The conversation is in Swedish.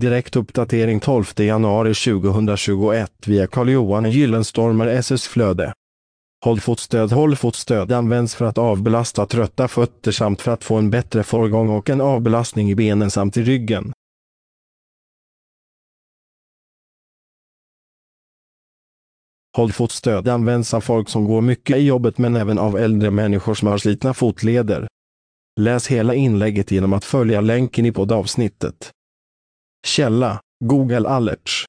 Direkt uppdatering 12 januari 2021 via Carl-Johan Gyllenstormer SS Flöde. Hållfotstöd Hållfotstöd används för att avbelasta trötta fötter samt för att få en bättre förgång och en avbelastning i benen samt i ryggen. Hållfotstöd används av folk som går mycket i jobbet men även av äldre människor som har slitna fotleder. Läs hela inlägget genom att följa länken i poddavsnittet. Källa. Google Alerts.